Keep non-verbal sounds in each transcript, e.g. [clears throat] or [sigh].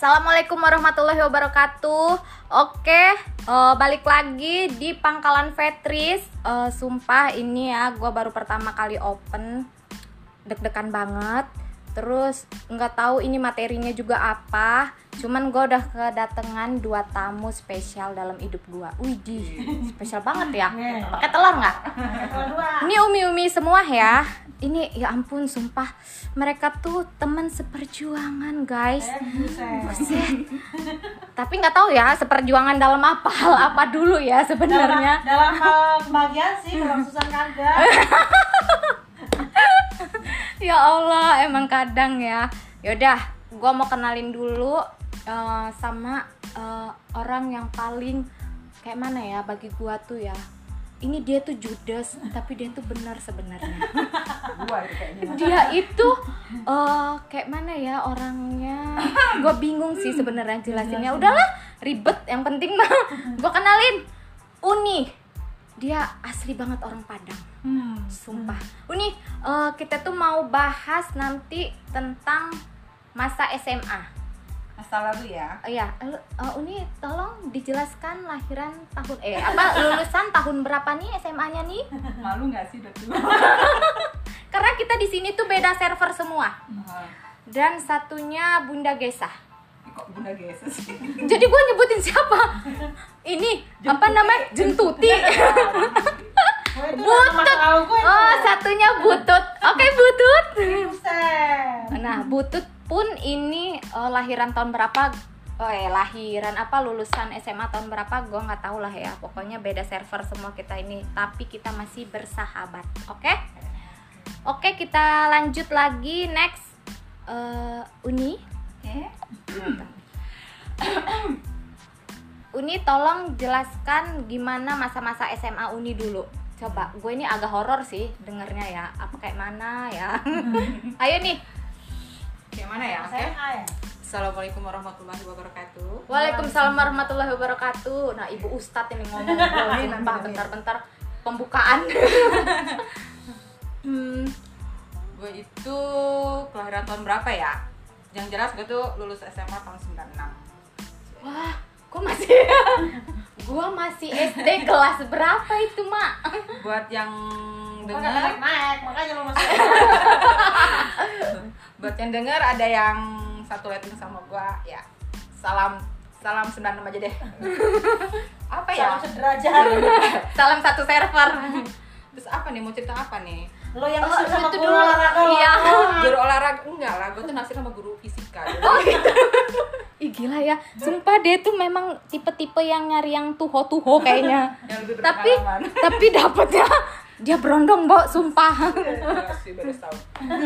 Assalamualaikum warahmatullahi wabarakatuh. Oke, eh, balik lagi di Pangkalan Vetris. Eh, sumpah ini ya, gue baru pertama kali open, deg-degan banget. Terus nggak tahu ini materinya juga apa. Cuman gue udah kedatangan dua tamu spesial dalam hidup gue. Widih, spesial banget ya. Pakai telur nggak? Ini umi-umi semua ya. Ini ya ampun, sumpah mereka tuh teman seperjuangan guys. Buset. Tapi nggak tahu ya seperjuangan dalam apa hal [laughs] apa dulu ya sebenarnya. dalam hal kebahagiaan sih kalau susah kagak [laughs] Ya Allah, emang kadang ya. Yaudah, gua mau kenalin dulu eh, sama eh, orang yang paling kayak mana ya bagi gua tuh ya. Ini dia tuh judes, tapi dia tuh benar sebenarnya. Dia itu eh, kayak mana ya orangnya? Gue bingung sih sebenarnya jelasinnya. Udahlah, ribet. Yang penting mah gua kenalin Uni. Dia asli banget orang Padang. Hmm. Sumpah. Uni, eh, kita tuh mau bahas nanti tentang masa SMA. masa lalu ya Eh, ya, eh, eh, Uni tolong dijelaskan lahiran tahun eh apa lulusan tahun berapa nih SMA-nya nih? [laughs] malu nggak sih udah [laughs] tua Karena kita di sini tuh beda server semua. Dan satunya Bunda Gesah. kok bunda sih Jadi gue nyebutin siapa? [laughs] Ini apa namanya? Jentuti. Gue Oh, satunya Butut. Oke, Butut. Buset. Nah, Butut pun ini eh, lahiran tahun berapa? Oh, eh, lahiran apa lulusan SMA tahun berapa? Gue nggak tahu lah ya. Pokoknya beda server semua kita ini, tapi kita masih bersahabat. Oke? Oke, kita lanjut lagi next Eh, Uni. Oke. Uni tolong jelaskan gimana masa-masa SMA Uni dulu. Coba, gue ini agak horor sih dengernya ya. Apa kayak mana ya? [laughs] Ayo nih. Gimana ya? Oke. SMA ya Assalamualaikum warahmatullahi wabarakatuh. Waalaikumsalam warahmatullahi wabarakatuh. Nah, Ibu Ustadz ini ngomong [laughs] sumpah bentar-bentar pembukaan. [laughs] Hmm, gue itu kelahiran tahun berapa ya? Yang jelas gue tuh lulus SMA tahun 96. Wah, kok masih gua masih SD kelas berapa itu, Mak? Buat yang dengar, naik makanya lu masih [laughs] buat yang dengar ada yang satu rating sama gua ya. Salam salam 96 aja deh. [laughs] apa ya? sederajat [laughs] Salam satu server. Terus apa nih? Mau cerita apa nih? Lo yang Oh, sama guru dulu. olahraga lo Iya. [laughs] Guru [laughs] olahraga enggak lah, gue tuh naksir sama guru fisika. [laughs] Oh gitu. Ih gila ya, sumpah dia tuh memang tipe-tipe yang nyari yang tuho-tuho kayaknya. Yang tapi tapi dapetnya dia berondong, Bo, sumpah. Iya tahu.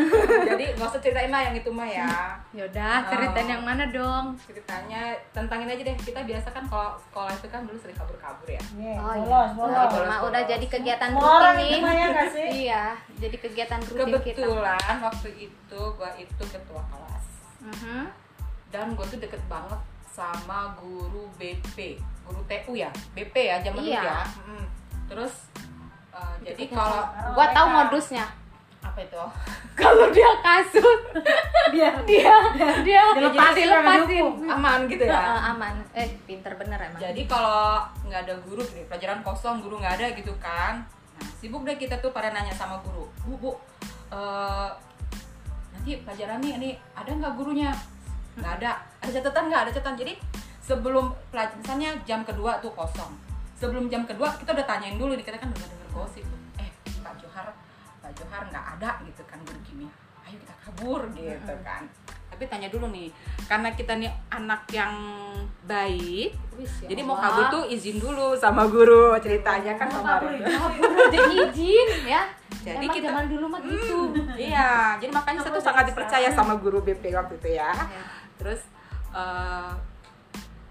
[laughs] Jadi nggak usah ceritain lah yang itu mah ya. Yaudah, ceritain yang mana dong? Ceritanya tentangin aja deh. Kita biasa kan kalau sekolah itu kan dulu sering kabur-kabur ya. Nih, Oh iya, bolos bolos udah jadi kegiatan rutin orang nih. itu mah ya sih? Iya, jadi kegiatan rutin kita. Kebetulan waktu itu gua itu ketua kelas Mhm. dan gue tuh deket banget sama guru BP, guru TU ya, BP ya zaman dulu Iya. ya. Mm. Terus uh, jadi kalau Gua tahu modusnya. apa itu? [laughs] Kalau dia kasus, [laughs] biar dia dia Dilepasin, dilepasin. [laughs] Aman gitu ya. aman. Eh, pinter bener emang. Jadi kalau nggak ada guru, gini, pelajaran kosong, guru nggak ada gitu kan. Nah, sibuk deh kita tuh pada nanya sama guru, bu, bu, eh, nanti pelajaran nih, ini ada nggak gurunya? Nggak ada. Ada catatan nggak? Ada catatan. Jadi sebelum pelajaran, misalnya jam kedua tuh kosong. Sebelum jam kedua kita udah tanyain dulu, kita kan udah denger gosip Pak Johar nggak ada gitu kan guru kimia. Ayo kita kabur gitu kan. Tapi tanya dulu nih, karena kita nih anak yang baik, Wis, ya jadi mau kabur tuh izin dulu sama guru ceritanya kan Mau sama kabur guru. ya? izin ya. Jadi Emang kita- zaman dulu mah gitu. Iya, jadi makanya saya tuh sangat dipercaya sama guru BP waktu itu ya. Ya. Terus eh,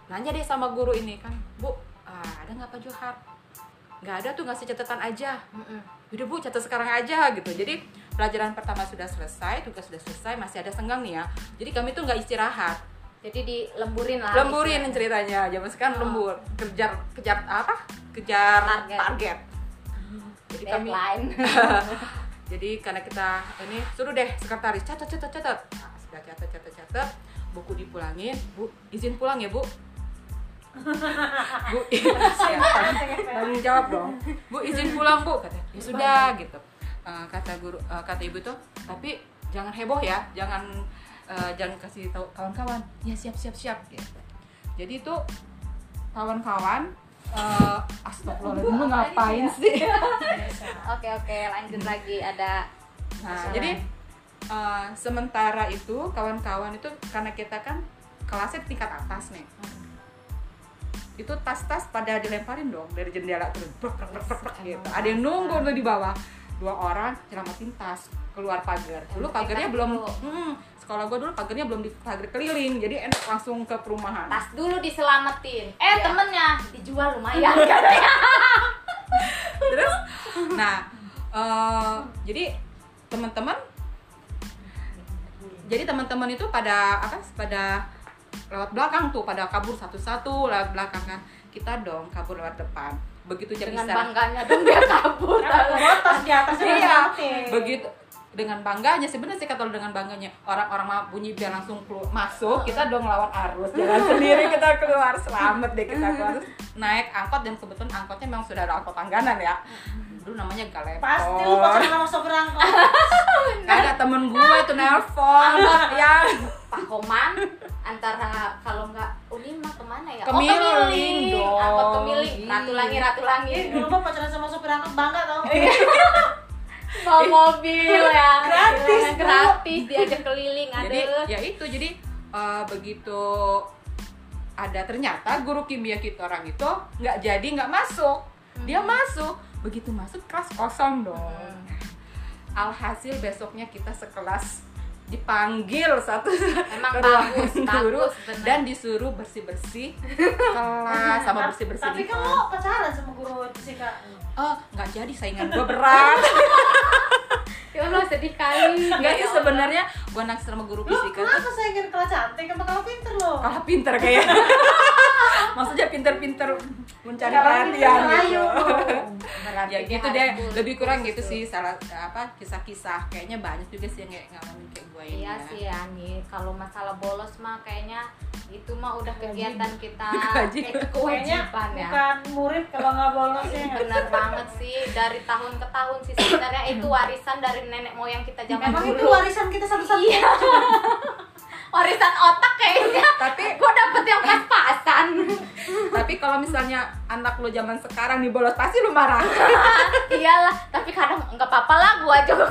nanya deh sama guru ini kan, Bu, ah, ada nggak Pak Johar? Nggak ada tuh ngasih catatan aja. Mm-mm. Udah Bu, catat sekarang aja gitu. Jadi pelajaran pertama sudah selesai, tugas sudah selesai, masih ada senggang nih ya. Jadi kami tuh nggak istirahat, Jadi dilemburin lah. lemburin istilahnya. ceritanya. Zaman sekarang Oh. lembur, kejar kejar apa? Kejar Target. target. Jadi kami [laughs] jadi karena kita ini suruh deh sekretaris catat catat catat nah, sudah catat catat catat buku dipulangin bu izin pulang ya bu bu [laughs] ya, tanggung jawab dong. Bu izin pulang bu. Kata ya sudah gitu. Eh, kata guru eh, kata ibu tuh tapi jangan heboh ya jangan eh, jangan kasih tahu kawan-kawan. Ya siap siap siap gitu. Jadi itu kawan-kawan eh astagfirullahaladzim lu ngapain sih? [laughs] Oke oke lanjut lagi ada Nah, Masalah. jadi uh, sementara itu kawan-kawan itu karena kita kan kelasnya tingkat atas nih. Itu tas-tas pada dilemparin dong dari jendela brok, gitu. Ada yang nunggu tuh di bawah. Dua orang nyelamatin tas keluar pagar. Dulu pagarnya belum hmm, sekolah gue dulu pagarnya belum di pagar keliling. Jadi enak langsung ke perumahan. tas dulu diselamatin. Eh Iya. temennya dijual lumayan [laughs] katanya. Terus nah, eh, jadi teman-teman jadi teman-teman itu pada apa pada lewat belakang tuh pada kabur satu-satu lewat belakang kan kita dong kabur lewat depan. Begitu jam Dengan istirahat bangganya dong dia kabur. Bawa tas di atasnya iya. begitu dengan bangganya sebenarnya sih kalau dengan bangganya orang-orang mah bunyi biar langsung keluar, masuk kita dong lawan arus jalan [laughs] sendiri kita keluar selamat deh kita keluar. [laughs] Naik angkot dan kebetulan angkotnya memang sudah ada angkot langganan ya dulu namanya galepon Pasti lu pacaran sama sopir angkot. [laughs] kagak temen gue tuh nelpon yang [laughs] Pak Koman antara kalau nggak Unima ke mana ya? Kemiling oh, kemiling dong. Angkot kemiling. Ratu Iya. Langi, Ratu Langi. Ih, dulu mah pacaran sama sopir angkot bangga tau. [laughs] Bawa mobil ya. Gratis, gratis diajak keliling. jadi Aduh. ya itu jadi eh, begitu ada ternyata guru kimia kita orang itu nggak jadi nggak masuk dia masuk begitu masuk kelas kosong dong. Alhasil besoknya kita sekelas dipanggil satu Emang bagus, guru bagus, dan disuruh bersih bersih kelas sama bersih bersih Tapi lu pacaran sama guru fisika. oh nggak jadi saingan gue berat [laughs] Ya Allah sedih kali. [laughs] nggak sih Ya Allah. sebenarnya gue naksir sama guru Lu fisika tuh kenapa saya ingin kalah cantik sama kalah pinter lo? kalah pinter kayak [laughs] maksudnya pinter-pinter mencari perhatian gitu [laughs] ya dia gitu deh lebih kurang gitu sih salah apa kisah-kisah kayaknya banyak juga sih yang kayak ngalamin kayak gue ini Iya ya. sih ya nih kalau masalah bolos mah kayaknya itu mah udah kegiatan kita [laughs] Kewajiban. itu ya. bukan murid kalau nggak bolos ya. Benar banget sih dari tahun ke tahun sih sebenarnya itu warisan dari nenek moyang kita zaman Emang itu dulu. warisan kita satu-satunya. Iya. [laughs] warisan otak kayaknya. Tapi- gue dapet yang pas-pasan. [laughs] tapi kalau misalnya anak lo zaman sekarang nih bolos pasti lo marah Iyalah, tapi kadang nggak apa-apa lah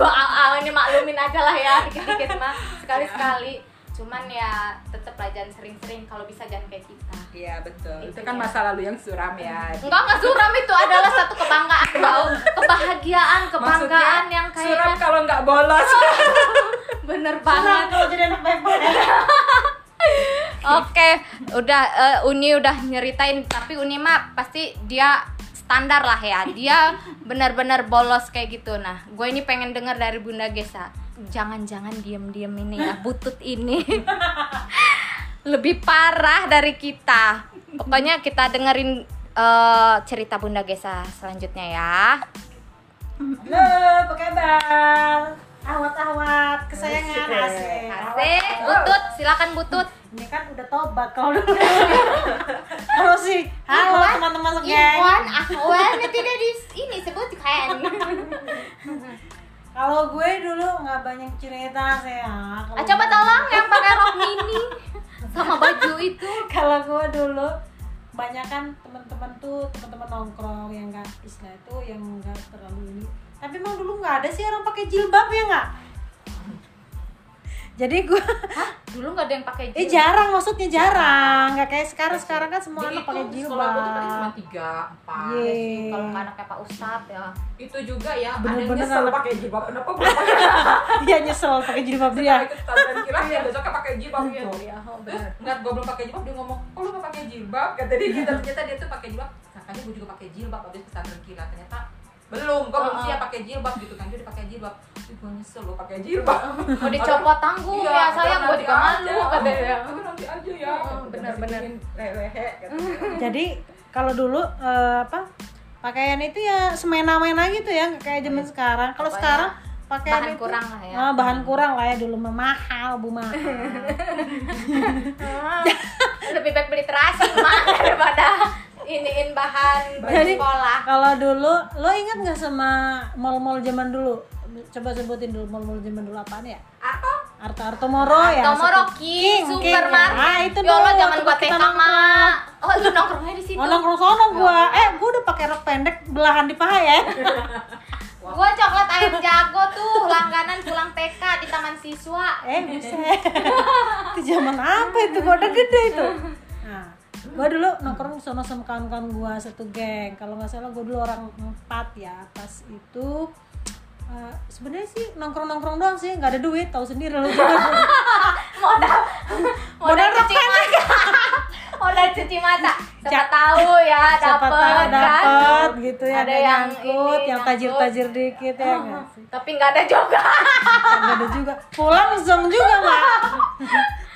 ah, ah, ini maklumin aja lah ya dikit-dikit mah sekali-sekali. Cuman ya tetep lah jangan sering-sering kalau bisa jangan kayak kita. iya betul itu Itu kan dia. masa lalu yang suram ya Enggak, enggak suram itu adalah satu kebanggaan tau Kebahagiaan, kebanggaan yang suram kayak kalau nggak bolos [laughs] bener banget kalau jadi anak baik-baik. [laughs] Oke, udah eh, Uni udah nyeritain tapi Uni mah pasti dia standar lah ya. Dia benar-benar bolos kayak gitu. Nah, gue ini pengen denger dari Bunda Gesa. Jangan-jangan diem-diem ini ya, butut ini [laughs] lebih parah dari kita. Pokoknya kita dengerin eh, cerita Bunda Gesa selanjutnya ya. Halo, apa kabar? Awat-awat kesayangan asik. Asik, butut, silakan butut. Ini kan udah tobat kalau dulu. [laughs] Kalau sih, halo teman-teman sekalian. Iwan, Ahwan, tidak di ini sebutkan. Kalau gue dulu nggak banyak cerita sih ya. Ah, coba tolong yang pakai rok mini sama baju itu. [laughs] Kalau gue dulu banyak kan teman-teman tuh teman-teman nongkrong yang nggak istilah itu yang nggak terlalu ini. Tapi emang dulu nggak ada sih orang pakai jilbab ya nggak? Jadi gue Hah? Dulu nggak ada yang pakai eh jilbab. jarang maksudnya jarang nggak kayak sekarang sekarang kan semua Jadi anak pakai itu sekolah gue tuh tadi cuma jilbab. tiga empat Iya. Sih, Kalau nggak anaknya Pak Ustadz ya. itu juga ya ada yang nyesel anak- pakai jilbab kenapa gue pakai Dia [laughs] nyesel pakai jilbab dia. Setelah pesantren kilat ya besoknya pakai jilbab gitu Iya, oh, Terus bener. ngeliat gue belum pakai jilbab dia ngomong, kok lu gak pakai jilbab? Kata dia gitu, ternyata dia tuh pakai jilbab Makanya gue juga pakai jilbab habis pesantren kilat Ternyata belum, gue belum Oh, oh. siap pakai jilbab gitu kan Dia udah pakai jilbab Ih gue nyesel gue pakai jilbab Mau dicopot tanggung Iya, ya sayang nanti gue juga malu katanya. Tapi nanti aja ya Oh, benar-benar. Lehe Jadi kalau dulu eh, apa pakaian itu ya semena-mena gitu ya kayak zaman sekarang. Kalau sekarang pakai Bahan itu. kurang lah ya. Ah, bahan kurang lah ya dulu mah mahal bu mahal [laughs] [laughs] lebih baik beli terasi mah daripada iniin bahan Jadi sekolah kalau dulu lo ingat nggak sama mall-mall zaman dulu? Coba sebutin dulu mall-mall zaman dulu apaan ya? apa Arto Arto Moro ya. Tomoro King, King. Supermarket. Ah, itu ya dulu, jangan tempat gua TK mah. Oh, lu nongkrongnya di situ. Oh nongkrong sono gua. Eh, gua udah pakai rok pendek belahan di paha ya. [laughs] Gua coklat ayam jago tuh langganan pulang TK di taman siswa. eh, buset. [laughs] itu zaman apa itu? Gua udah gede itu. [laughs] Gua dulu nongkrong sono sama kawan-kawan gua satu geng. Kalau nggak salah gua dulu orang empat ya. Pas itu eh, sebenarnya sih nongkrong-nongkrong doang sih, nggak ada duit, tahu sendiri lo juga. [laughs] Modal modal cuci mata. [laughs] modal cuci mata. Siapa tahu ya tahu kan. dapet gitu ya Ada yang nyangkut yang tajir-tajir dikit ya nggak [laughs] sih Tapi nggak ada juga. nggak ada juga pulang zong juga mak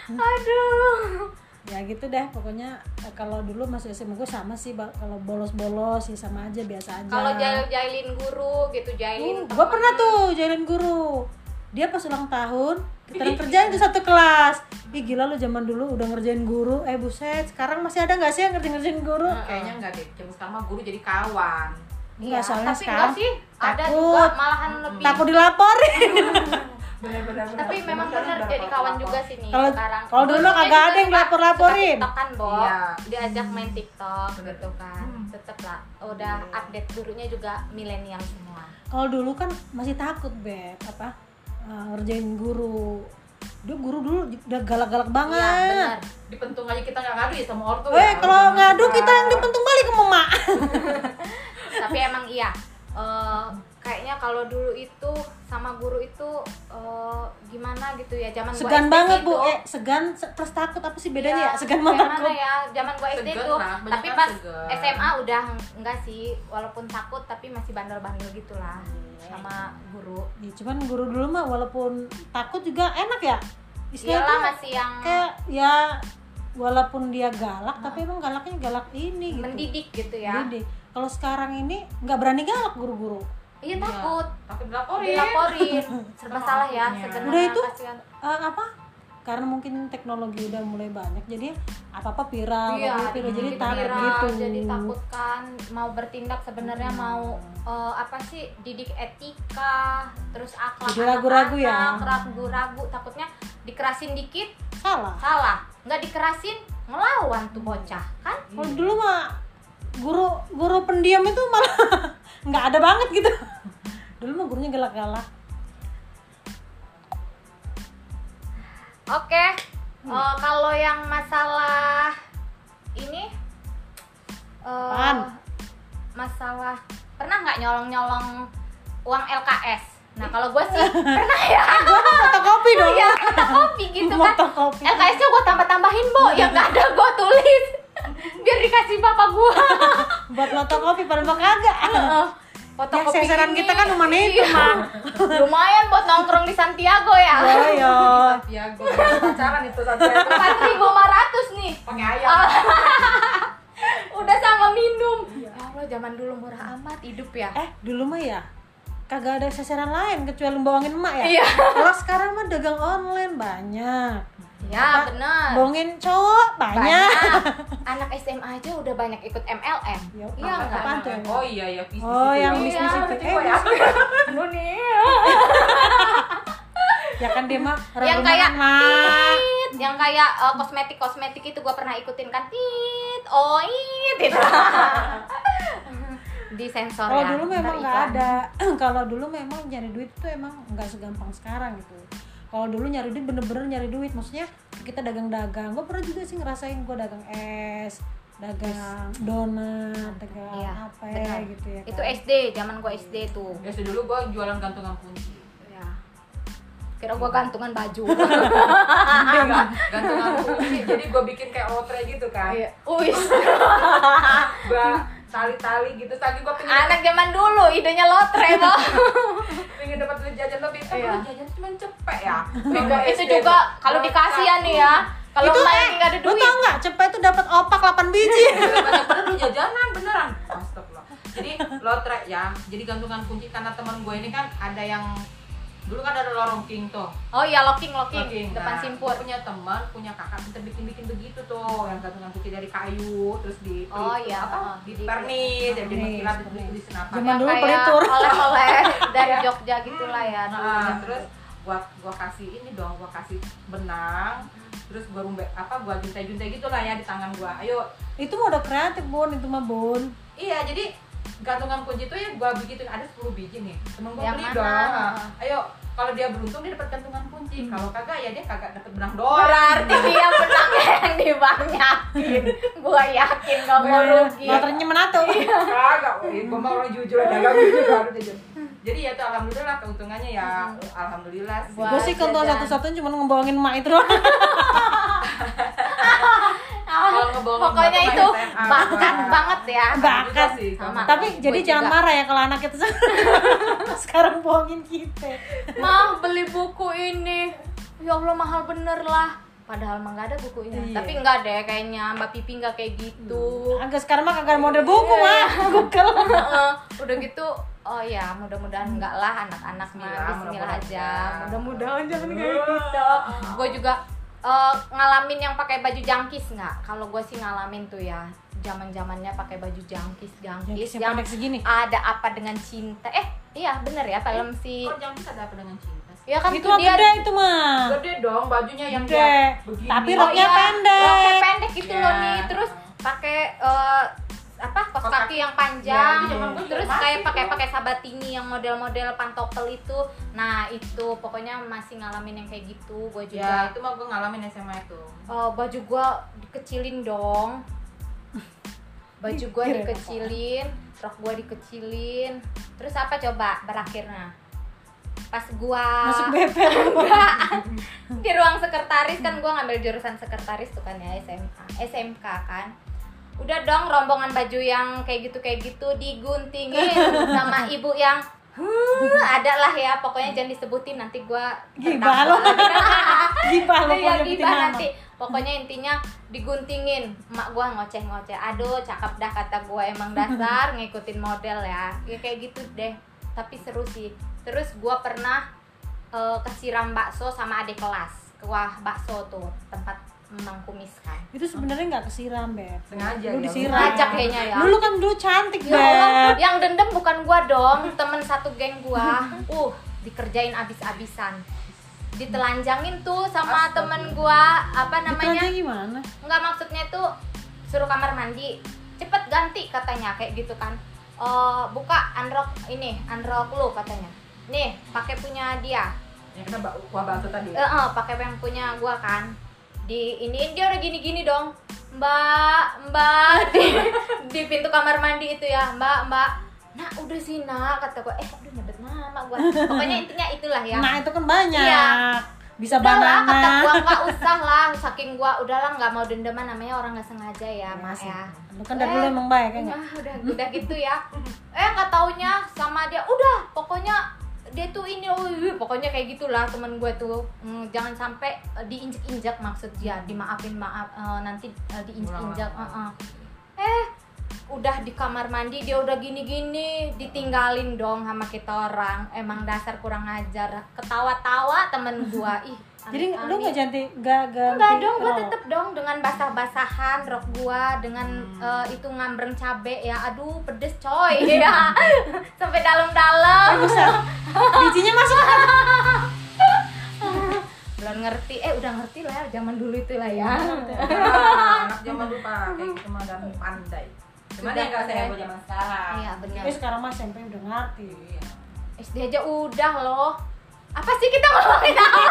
Aduh. Ya gitu deh pokoknya eh, kalau dulu masih SMA gue sama sih kalau bolos-bolos ya sama aja biasa aja. Kalau jail-jailin guru gitu, jailin gue pernah tuh jailin guru. Dia pas ulang tahun kita [laughs] kerjain tuh satu kelas. Ih gila lu zaman dulu udah ngerjain guru. Eh buset sekarang masih ada nggak sih yang ngerjain ngerjain guru? Kayaknya enggak deh zaman sekarang mah guru jadi kawan. Enggak, Iya, soalnya tapi sekarang enggak sih. Ada takut. juga malahan lebih. takut dilaporin [laughs] benar-benar Tapi memang benar jadi kawan juga sih nih Kalau- sekarang. kalau dulu Dulu kagak ada yang lapor-laporin. kan, Bo. Iya. Diajak main TikTok gitu kan. Hmm. Tetep lah. Udah update gurunya juga milenial semua. kalau dulu kan masih takut beb apa eh, ngerjain guru dia guru dulu udah galak-galak banget Iya, benar. dipentung aja kita nggak ngadu ya sama ortu Eh, ya. kalau ngadu sekarang. kita yang dipentung balik ke mama. [laughs] Tapi emang iya. eh, kayaknya kalau dulu itu sama guru itu gitu ya zaman gua Segan banget, gitu. Bu. Eh, segan se- plus takut apa sih bedanya ya? Iya, Segan sama kayak takut. mana ya zaman gua SD Segan tuh lah, tapi pas segan. SMA udah enggak sih walaupun takut tapi masih bandel-bandel gitulah sama guru Ya, cuman guru dulu mah walaupun takut juga enak ya. Istilahnya masih yang kayak ya walaupun dia galak tapi emang galaknya galak ini gitu. mendidik gitu ya Mendidik. Kalau sekarang ini nggak berani galak guru-guru. Iya Iya, takut takut dilaporin dilaporin serba salah ya sebenarnya Udah itu? kasihan. Eh, apa? Karena mungkin teknologi udah mulai banyak jadi apa-apa viral, Iya, apa-apa viral jadi takut viral, gitu. jadi takut kan mau bertindak sebenarnya mau eh, apa sih didik etika terus akhlak Jadi ragu-ragu ya? ragu-ragu takutnya dikerasin dikit Salah. salah nggak dikerasin ngelawan tuh bocah kan Kalau dulu mah guru guru pendiam itu malah [laughs] nggak ada banget gitu. Dulu mah gurunya galak-galak. oke eh, kalau yang masalah ini Apaan? masalah pernah nggak nyolong nyolong uang LKS nah kalau gue sih [laughs] pernah ya Fotokopi dong. Iya, fotokopi gitu kan. Fotokopi. LKS-nya gue tambah-tambahin, Bo. Yang [laughs] nggak ada gue tulis. Biar dikasih bapak gue. [laughs] Buat fotokopi pada mah kagak. Fotokopi Ya, seseran ini. kita kan rumahnya itu, Iya. Mang. Lumayan buat nongkrong di Santiago ya. Oh iya. Santiago pacaran itu Santiago 4.500 nih. pakai ayam Ah. [laughs] Udah sama minum. Ya Allah, zaman dulu murah amat hidup ya. Eh, dulu mah ya kagak ada sasaran lain kecuali bohongin emak ya. Iya. Kalau sekarang mah dagang online banyak. Ya, bener. Bohongin cowok banyak. Banyak. Anak SMA aja udah banyak ikut MLM. Yo, Iya apa- enggak? tuh? oh iya ya bisnis Oh, itu yang ya. bisnis Iya, itu. Eh, ya. Dunia. [laughs] [laughs] Ya kan dia mah [laughs] yang kayak tit, yang kayak uh, kosmetik kosmetik itu gue pernah ikutin kan tit oh it gitu di sensor Kalau ya dulu memang nggak ada. [clears throat] Kalau dulu memang nyari duit itu emang nggak segampang sekarang gitu. Kalau dulu nyari duit bener-bener nyari duit, maksudnya kita dagang-dagang. Gue pernah juga sih ngerasain gue dagang es, dagang donat, dagang Iya, apa ya gitu ya. itu kan. SD zaman gue SD tuh Biasa dulu gua jualan gantungan kunci ya kira gue gantungan baju [laughs] Enggak, gantungan kunci [laughs] jadi gua bikin kayak lotre gitu kan Iya. Uis. gua [laughs] tali-tali gitu. Saking gua pengen anak zaman dulu idenya lotre loh [laughs] pengen dapat duit jajan tapi kan Iya. jajan cuma cepet ya. Itu juga kalau dikasih ya nih ya kalau itu eh, lagi nggak ada lu duit. tau nggak? Cepet itu dapat opak 8 biji. banyak bener duit jajanan beneran. Astagfirullah. Jadi lotre ya. Jadi gantungan kunci karena teman gue ini kan ada yang dulu kan ada lorong king tuh. Oh iya locking locking, Locking. depan Nah, simpur. punya teman punya kakak pinter bikin bikin begitu tuh. Yang gantungan kunci dari kayu terus di Oh, iya, apa? oh, di pernis jadi mengkilat di, di senapan. Zaman dulu kayak pelitur. oleh-oleh [laughs] dari. Jogja gitulah ya Nah, terus gua gua kasih ini dong gua kasih benang terus gua rumbe apa gua juntai-juntai gitu lah ya di tangan gua. Ayo. Itu udah kreatif bun. Itu mah bun. Iya jadi gantungan kunci itu ya gua bikin ada 10 biji nih. Temen gua Yang beli dong. Ayo kalau dia beruntung dia dapat gantungan kunci. Kalau kagak ya dia kagak dapat benang doang. Berarti dia benangnya yang dibanyakin. Gua yakin gak mau rugi. motornya menato kagak woi gua mah orang jujur ada dagang jujur baru jujur. Jadi ya tuh alhamdulillah keuntungannya ya. Alhamdulillah sih. Buat gue sih keuntungan jajan. satu-satunya cuma ngebohongin emak itu doang [laughs] Kalau Pokoknya itu bakat banget ya. bakat sih, Sama. tapi Gua jadi juga. jangan marah ya kalau anak itu [laughs] sekarang bohongin kita Mah beli buku ini. Ya Allah mahal bener lah. Padahal mah nggak ada bukunya. Iya. Tapi nggak deh kayaknya Mbak Pipi nggak kayak gitu. agak sekarang mah kagak model buku mah [laughs] Google Heeh. Udah gitu Oh ya, mudah-mudahan enggak lah anak-anak mah Bismillah, Bismillah aja. mudah-mudahan. Mudah-mudahan jangan kayak gitu. Gue juga eh, ngalamin yang pakai baju jangkis nggak? Kalau gue sih ngalamin tuh ya zaman zamannya pakai baju jangkis jangkis Jangkis yang yang segini. ada apa dengan cinta eh iya bener ya film si kok jangan bisa ada apa dengan cinta sih ya kan itu dia gede itu mah gede dong bajunya yang Gede. dia begini Tapi Oh roknya iya, pendek. roknya pendek gitu Ya. loh nih terus pakai eh, apa kos kaki kaki. yang Ya, panjang. itu zaman gue juga terus kayak pakai pakai sabatini yang model-model pantopel itu. Nah itu pokoknya masih ngalamin yang kayak gitu gue ya juga. itu mah gue ngalamin SMA itu. Eh, baju gue dikecilin dong. Baju gue dikecilin rok gue dikecilin. Terus apa coba berakhirnya? Pas gua masuk Enggak. [laughs] di ruang sekretaris kan gue ngambil jurusan sekretaris tuh kan ya SMA SMK kan udah dong rombongan baju yang kayak gitu kayak gitu diguntingin sama [laughs] ibu yang huh, ada lah ya pokoknya jangan disebutin nanti gue Gibah lo. [laughs] Gibah lo nyebutin gibah nanti. pokoknya intinya diguntingin emak gua ngoceh ngoceh aduh cakep dah kata gua emang dasar [laughs] ngikutin model ya. Ya kayak gitu deh tapi seru sih. Terus gua pernah eh, kesiram bakso sama adik kelas kuah bakso tuh tempat memang kumis kan itu sebenarnya nggak kesiram beb Sengaja lu ya, disiram sengaja kayaknya ya. lu kan dulu cantik Ya Allah, beb yang dendam bukan gua dong, temen satu geng gua. [laughs] Uh, dikerjain abis-abisan. Ditelanjangin tuh sama Astaga. temen gua, apa namanya? Gimana Enggak maksudnya tuh suruh kamar mandi. Cepet ganti katanya kayak gitu kan. Eh, buka unrock ini, unrock lu katanya. Nih, pakai punya dia. yang kuah bakso tadi Eh, eh, pakai yang punya gua kan. Di ini dia udah gini-gini dong. Mbak, Mbak di, di pintu kamar mandi itu ya, Mbak, Mbak. Nah, udah sih, Nak, kata gua. Eh, aduh nyebut nama gua. Pokoknya intinya itulah ya. nah itu kan banyak Iya. bisa Udah lah, kata gua nggak usah lah, saking gua udahlah nggak mau dendaman namanya orang nggak sengaja ya, ya. lu kan dari dulu Eh, emang baik kan Nah, udah udah gitu ya. Eh nggak taunya sama dia, udah pokoknya dia tuh ini, oh, iya, pokoknya kayak gitulah temen gue tuh. Hmm, jangan sampai eh, diinjek-injek maksud dia, dimaafin maaf eh, nanti eh, diinjek-injek. Ulang-ulang. eh, eh. Eh, udah di kamar mandi dia udah gini-gini, ditinggalin dong sama kita orang. Emang dasar kurang ajar. Ketawa-tawa temen gua. Ih, jadi lu nggak ganti nggak ganti Enggak dong, gue tetep dong dengan basah-basahan rok gua dengan Hmm. eh, itu ngambreng cabe ya. Aduh, pedes coy [laughs] ya. Sampai dalam-dalam. Buset. bijinya masuk [laughs] Belum ngerti. Eh, udah ngerti lah ya zaman dulu itu lah ya. [laughs] Ah, anak zaman dulu pak kayak gitu mah dan pandai cuman Sudah ya nggak saya zaman sekarang Iya, benar. eh sekarang mah SMP udah ngerti Iya. SD aja udah loh. Apa sih kita ngomongin apa?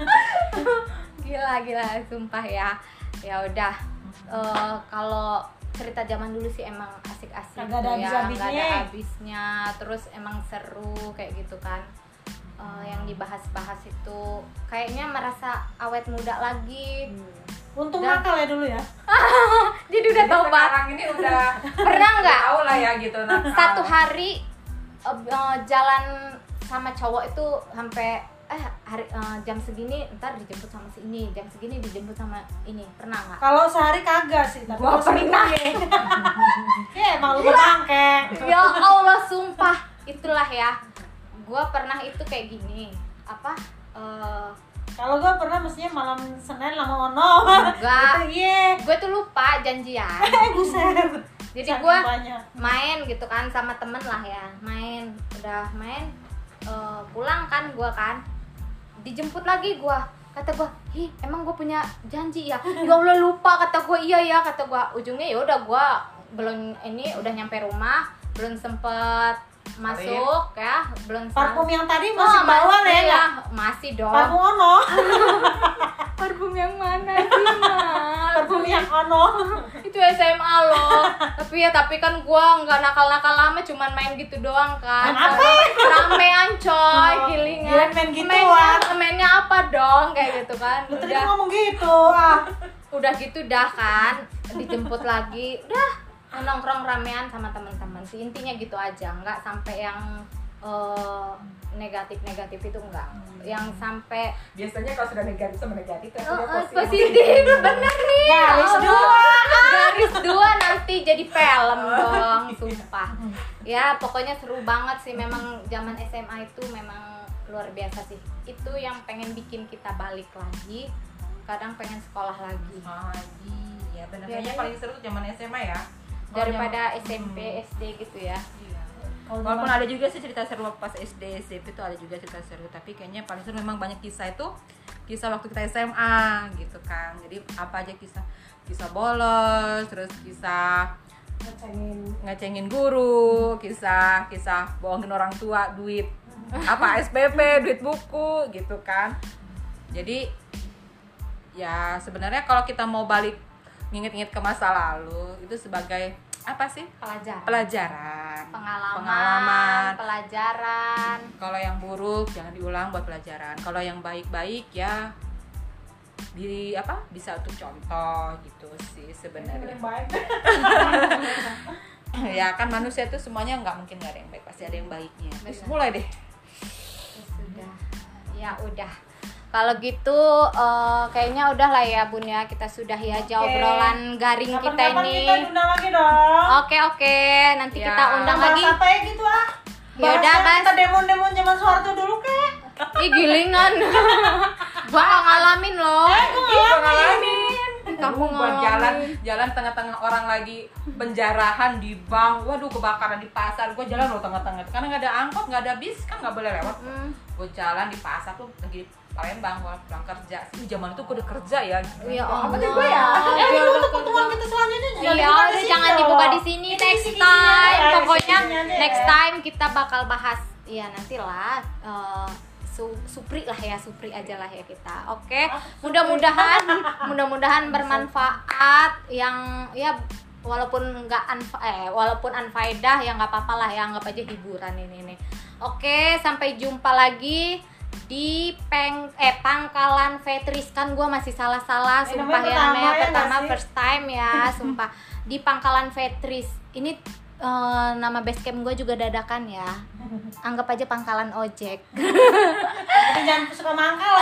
[laughs] gila, gila, sumpah ya. Ya udah. Eh, kalau cerita zaman dulu sih emang asik-asik Kagak ada ya, habis-habisnya. nggak ada habisnya. Terus emang seru kayak gitu kan. Eh, yang dibahas-bahas itu kayaknya merasa awet muda lagi. untung Dan- nakal ya dulu ya [laughs] Jadi udah tobat. sekarang ini udah Pernah nggak? tahu lah ya gitu nakal. Satu hari eh, jalan sama cowok itu sampai eh hari eh, jam segini ntar dijemput sama si ini jam segini dijemput sama ini. Pernah nggak? Kalau sehari kagak sih tapi Gua pernah. ya [laughs] emang lu bangke. Ya Allah sumpah. Itulah ya. Gue pernah itu kayak gini. Apa eh, Kalau gue pernah mestinya malam Senin lama ono. Enggak. Gitu, Iya. gue tuh lupa janjian. [laughs] Eh buset. jadi gue main gitu kan sama temen lah ya. Main udah main eh, pulang kan gue kan dijemput lagi gue kata gue hi emang gue punya janji ya? Ya allah lupa kata gue iya ya kata gue ujungnya ya udah gue belum ini udah nyampe rumah belum sempet masuk ya belum Parfum yang tadi Oh, masih bawa masih ya? masih dong Parfum ono. [laughs] parfum yang mana sih? Parfum yang ono. itu SMA loh tapi ya tapi kan gua nggak nakal-nakal lama cuman main gitu doang kan Main apa? ramean coy Oh, gilingan kirain main gituan. mainnya, mainnya apa dong kayak gitu kan Lu tadi ngomong gitu. Ah. udah gitu dah kan dijemput lagi udah nongkrong ramean sama teman-teman. Sih intinya gitu aja nggak sampai yang eh, negatif-negatif itu enggak yang sampai biasanya kalau sudah negatif sama negatif Oh, oh, positif. [laughs] bener nih. Garis Allah. dua. garis dua nanti jadi film dong [laughs] sumpah. Ya pokoknya seru banget sih. Memang zaman SMA itu memang luar biasa sih. Itu yang pengen bikin kita balik lagi kadang pengen sekolah lagi. Iya benar Ya, kayaknya kan? paling seru tuh zaman SMA ya daripada zaman- SMP Hmm. SD gitu ya Iya. Walaupun ada juga sih cerita seru pas SD, SMP itu ada juga cerita seru, tapi kayaknya paling seru memang banyak kisah itu kisah waktu kita SMA gitu kan. Jadi apa aja kisah kisah bolos, terus kisah ngecengin ngecengin guru, kisah kisah bohongin orang tua duit [laughs] apa SPP, duit buku gitu kan. Jadi ya sebenarnya kalau kita mau balik nginget-nginget ke masa lalu itu sebagai apa sih? pelajaran. Pelajaran. Pengalaman, pengalaman. pelajaran. Kalau yang buruk jangan diulang buat pelajaran. Kalau yang baik-baik ya di apa bisa untuk contoh gitu sih sebenarnya. Yang baik. [laughs] Ya kan manusia itu semuanya nggak mungkin nggak ada yang baik pasti ada yang baiknya. Terus mulai deh. Ya sudah. Ya udah kalau gitu eh, kayaknya udah lah ya bun ya. Kita sudah ya aja Oke. obrolan garing kita Kapan-kapan ini. kita undang lagi dong. Oke oke. Nanti Ya. kita undang Bahas lagi. apa ya gitu ah? Ya udah, Mas. kita demon-demon zaman Soeharto dulu kek. Ih gilingan. [laughs] Gua nggak ngalamin loh. Kamu buat jalan ngalamin. jalan tengah-tengah orang lagi. Penjarahan di bank. Waduh kebakaran di pasar. Gue jalan loh tengah-tengah. Karena nggak ada angkot nggak ada bis kan nggak boleh lewat. Hmm, gue jalan di pasar tuh lagi Palembang gue pulang kerja sih zaman itu gue udah kerja ya ya apa Allah sih gue ya Eh, udah tuh pertemuan kita selanjutnya jangan Iya, udah jangan dibuka di sini. Ini Next time, ya, pokoknya aja next ya. time kita bakal bahas. Iya nantilah. su- supri lah ya, supri aja lah ya kita. Oke, mudah-mudahan, [laughs] mudah-mudahan bermanfaat. Yang ya walaupun nggak anfa eh walaupun anfaedah ya nggak apa-apa lah ya anggap aja hiburan ini nih. Oke, sampai jumpa lagi di peng eh pangkalan Vetris kan gue masih salah-salah Eh, sumpah namanya ya pertama namanya ya pertama nggak sih? first time ya [laughs] sumpah. Di pangkalan Vetris ini eh, nama basecamp gue juga dadakan ya. Anggap aja pangkalan ojek. Jangan suka mangkal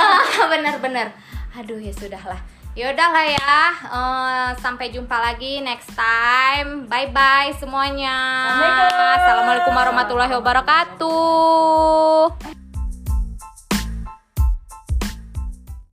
bener-bener [laughs] aduh ya sudahlah. Yaudah lah ya, eh, sampai jumpa lagi next time. Bye bye semuanya. Assalamualaikum warahmatullahi wabarakatuh.